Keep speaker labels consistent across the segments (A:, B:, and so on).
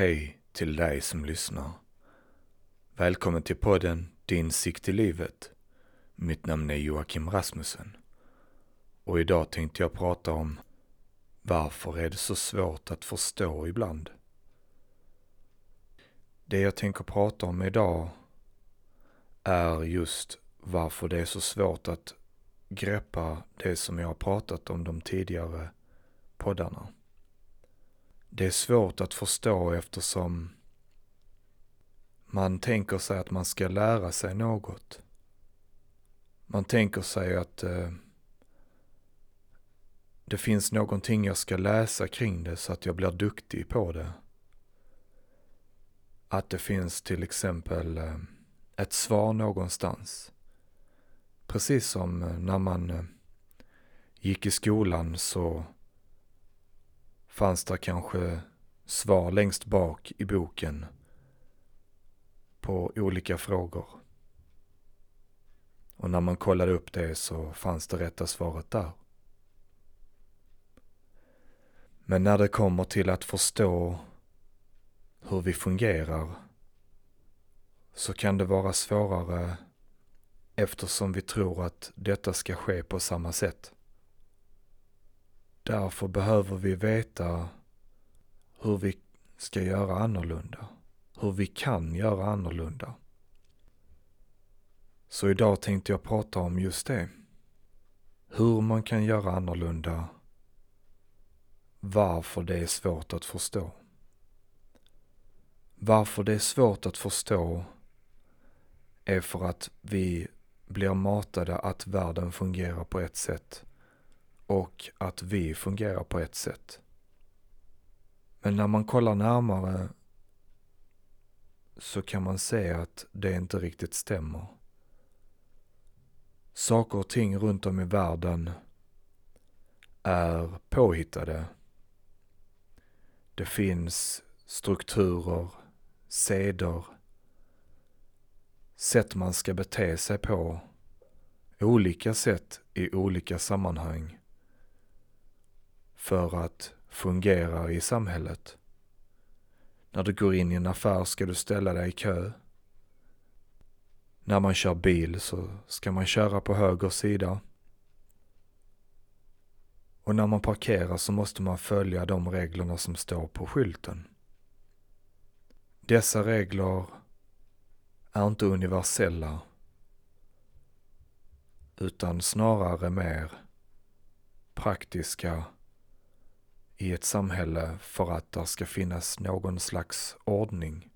A: Hej till dig som lyssnar. Välkommen till podden Din sikt i livet. Mitt namn är Joakim Rasmussen. Och idag tänkte jag prata om varför är det så svårt att förstå ibland? Det jag tänker prata om idag är just varför det är så svårt att greppa det som jag har pratat om de tidigare poddarna. Det är svårt att förstå eftersom man tänker sig att man ska lära sig något. Man tänker sig att eh, det finns någonting jag ska läsa kring det så att jag blir duktig på det. Att det finns till exempel eh, ett svar någonstans. Precis som eh, när man eh, gick i skolan så fanns det kanske svar längst bak i boken på olika frågor. Och när man kollade upp det så fanns det rätta svaret där. Men när det kommer till att förstå hur vi fungerar så kan det vara svårare eftersom vi tror att detta ska ske på samma sätt. Därför behöver vi veta hur vi ska göra annorlunda. Hur vi kan göra annorlunda. Så idag tänkte jag prata om just det. Hur man kan göra annorlunda. Varför det är svårt att förstå. Varför det är svårt att förstå är för att vi blir matade att världen fungerar på ett sätt och att vi fungerar på ett sätt. Men när man kollar närmare så kan man se att det inte riktigt stämmer. Saker och ting runt om i världen är påhittade. Det finns strukturer, seder, sätt man ska bete sig på, olika sätt i olika sammanhang för att fungera i samhället. När du går in i en affär ska du ställa dig i kö. När man kör bil så ska man köra på höger sida. Och när man parkerar så måste man följa de reglerna som står på skylten. Dessa regler är inte universella utan snarare mer praktiska i ett samhälle för att det ska finnas någon slags ordning.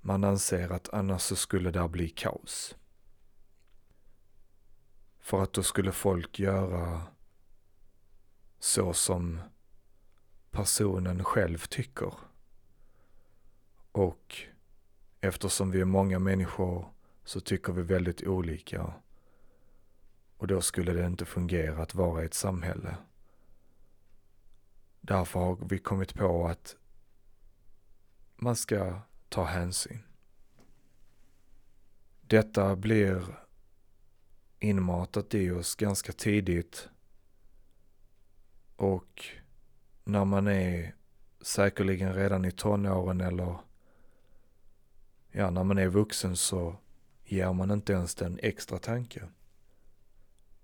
A: Man anser att annars så skulle det bli kaos. För att då skulle folk göra så som personen själv tycker. Och eftersom vi är många människor så tycker vi väldigt olika. Och då skulle det inte fungera att vara i ett samhälle. Därför har vi kommit på att man ska ta hänsyn. Detta blir inmatat i oss ganska tidigt och när man är säkerligen redan i tonåren eller ja, när man är vuxen så ger man inte ens den extra tanke.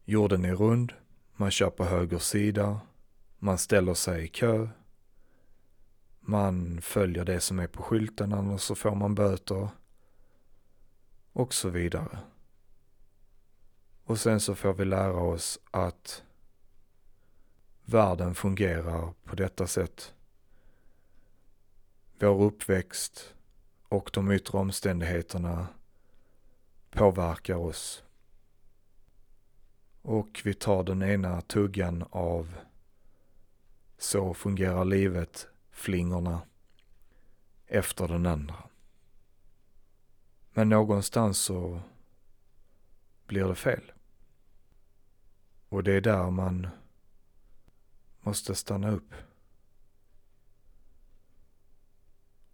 A: Jorden är rund, man kör på höger sida, man ställer sig i kö. Man följer det som är på skylten, annars så får man böter. Och så vidare. Och sen så får vi lära oss att världen fungerar på detta sätt. Vår uppväxt och de yttre omständigheterna påverkar oss. Och vi tar den ena tuggan av så fungerar livet, flingorna, efter den andra. Men någonstans så blir det fel. Och det är där man måste stanna upp.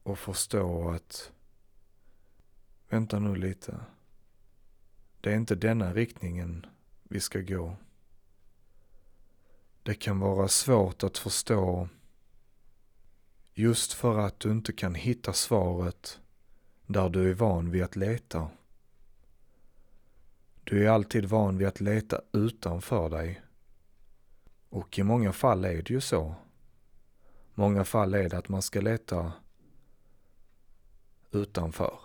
A: Och förstå att, vänta nu lite. Det är inte denna riktningen vi ska gå. Det kan vara svårt att förstå Just för att du inte kan hitta svaret där du är van vid att leta. Du är alltid van vid att leta utanför dig. Och i många fall är det ju så. Många fall är det att man ska leta utanför.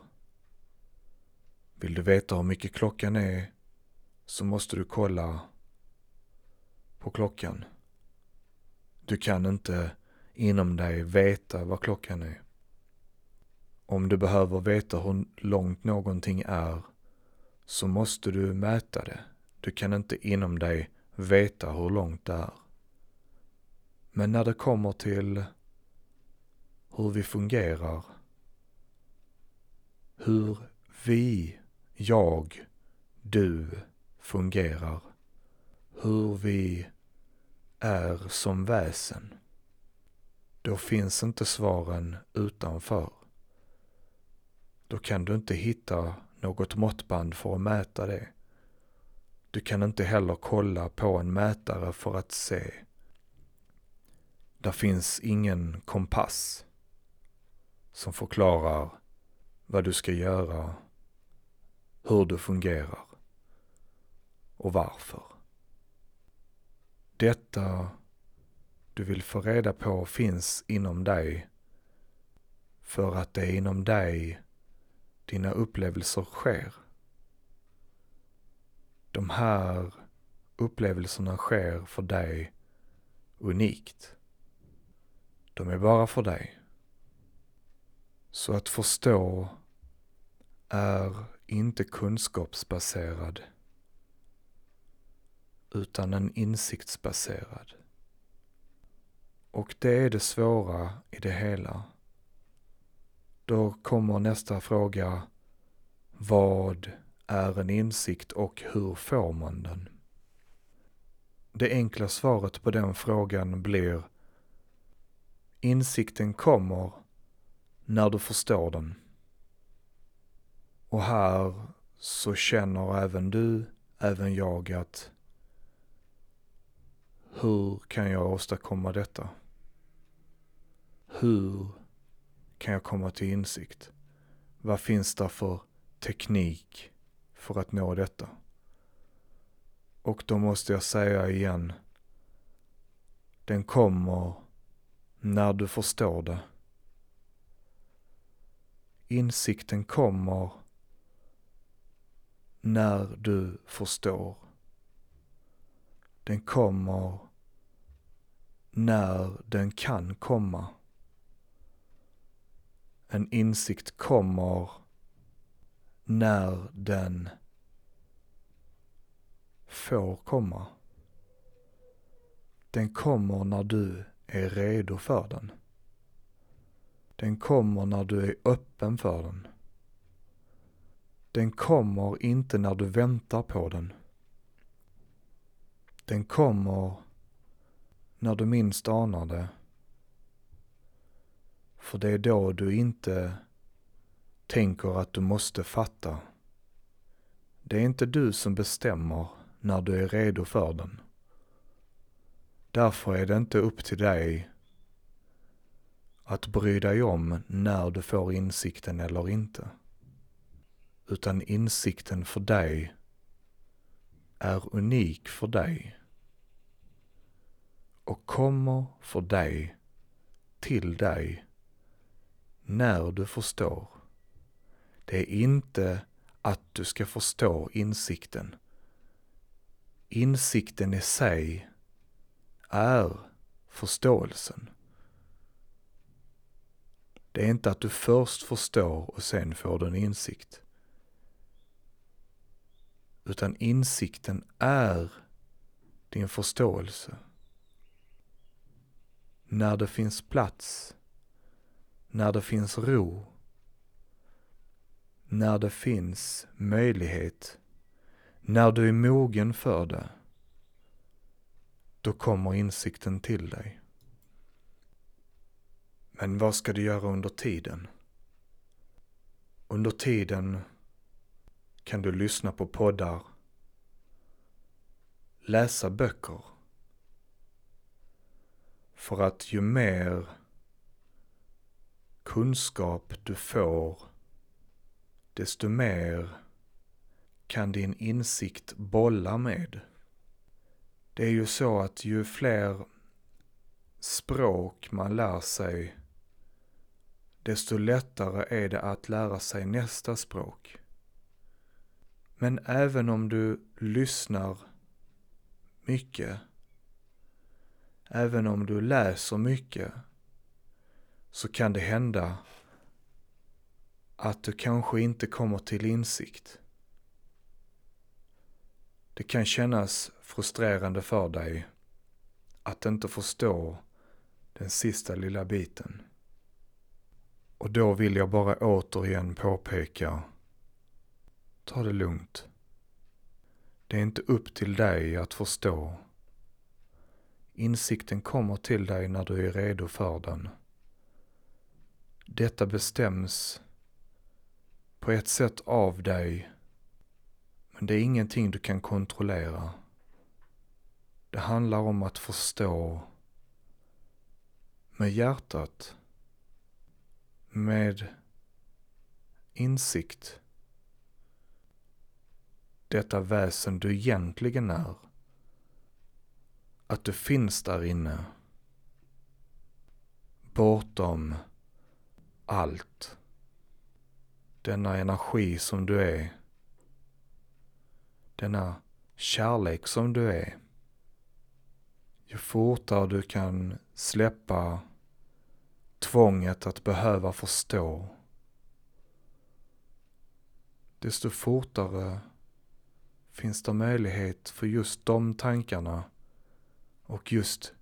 A: Vill du veta hur mycket klockan är så måste du kolla på klockan. Du kan inte inom dig veta vad klockan är. Om du behöver veta hur långt någonting är så måste du mäta det. Du kan inte inom dig veta hur långt det är. Men när det kommer till hur vi fungerar, hur vi, jag, du fungerar, hur vi är som väsen, då finns inte svaren utanför. Då kan du inte hitta något måttband för att mäta det. Du kan inte heller kolla på en mätare för att se. Där finns ingen kompass som förklarar vad du ska göra, hur du fungerar och varför. Detta du vill få reda på finns inom dig för att det är inom dig dina upplevelser sker. De här upplevelserna sker för dig unikt. De är bara för dig. Så att förstå är inte kunskapsbaserad utan en insiktsbaserad. Och det är det svåra i det hela. Då kommer nästa fråga. Vad är en insikt och hur får man den? Det enkla svaret på den frågan blir Insikten kommer när du förstår den. Och här så känner även du, även jag att hur kan jag åstadkomma detta? Hur kan jag komma till insikt? Vad finns det för teknik för att nå detta? Och då måste jag säga igen, den kommer när du förstår det. Insikten kommer när du förstår. Den kommer när den kan komma. En insikt kommer när den får komma. Den kommer när du är redo för den. Den kommer när du är öppen för den. Den kommer inte när du väntar på den. Den kommer när du minst anar det. För det är då du inte tänker att du måste fatta. Det är inte du som bestämmer när du är redo för den. Därför är det inte upp till dig att bry dig om när du får insikten eller inte. Utan insikten för dig är unik för dig och kommer för dig till dig när du förstår. Det är inte att du ska förstå insikten. Insikten i sig är förståelsen. Det är inte att du först förstår och sen får du en insikt. Utan insikten är din förståelse. När det finns plats, när det finns ro, när det finns möjlighet, när du är mogen för det, då kommer insikten till dig. Men vad ska du göra under tiden? Under tiden kan du lyssna på poddar, läsa böcker. För att ju mer kunskap du får, desto mer kan din insikt bolla med. Det är ju så att ju fler språk man lär sig, desto lättare är det att lära sig nästa språk. Men även om du lyssnar mycket, även om du läser mycket, så kan det hända att du kanske inte kommer till insikt. Det kan kännas frustrerande för dig att inte förstå den sista lilla biten. Och då vill jag bara återigen påpeka, ta det lugnt. Det är inte upp till dig att förstå. Insikten kommer till dig när du är redo för den. Detta bestäms på ett sätt av dig, men det är ingenting du kan kontrollera. Det handlar om att förstå med hjärtat, med insikt, detta väsen du egentligen är. Att du finns där inne, bortom allt. Denna energi som du är. Denna kärlek som du är. Ju fortare du kan släppa tvånget att behöva förstå, desto fortare finns det möjlighet för just de tankarna och just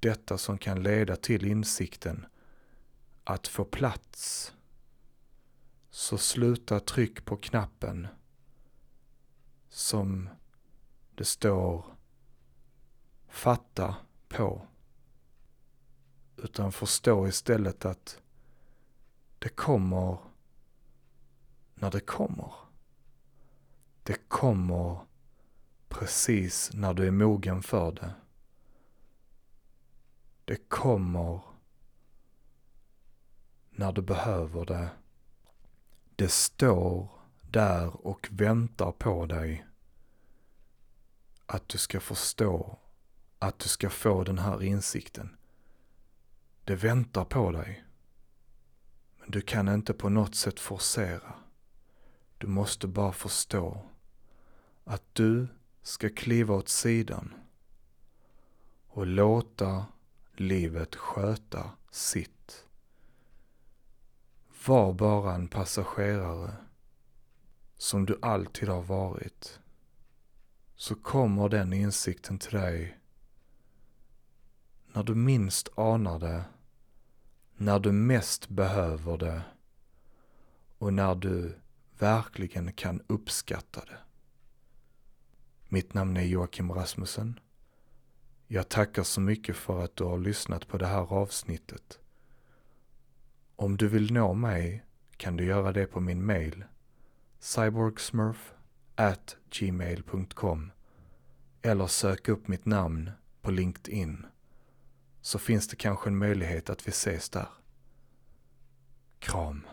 A: detta som kan leda till insikten att få plats. Så sluta tryck på knappen som det står fatta på. Utan förstå istället att det kommer när det kommer. Det kommer precis när du är mogen för det. Det kommer när du behöver det. Det står där och väntar på dig. Att du ska förstå, att du ska få den här insikten. Det väntar på dig. Men du kan inte på något sätt forcera. Du måste bara förstå att du ska kliva åt sidan och låta livet sköta sitt. Var bara en passagerare som du alltid har varit. Så kommer den insikten till dig när du minst anar det, när du mest behöver det och när du verkligen kan uppskatta det. Mitt namn är Joakim Rasmussen. Jag tackar så mycket för att du har lyssnat på det här avsnittet. Om du vill nå mig kan du göra det på min mail cyborgsmurf gmail.com eller sök upp mitt namn på LinkedIn så finns det kanske en möjlighet att vi ses där. Kram.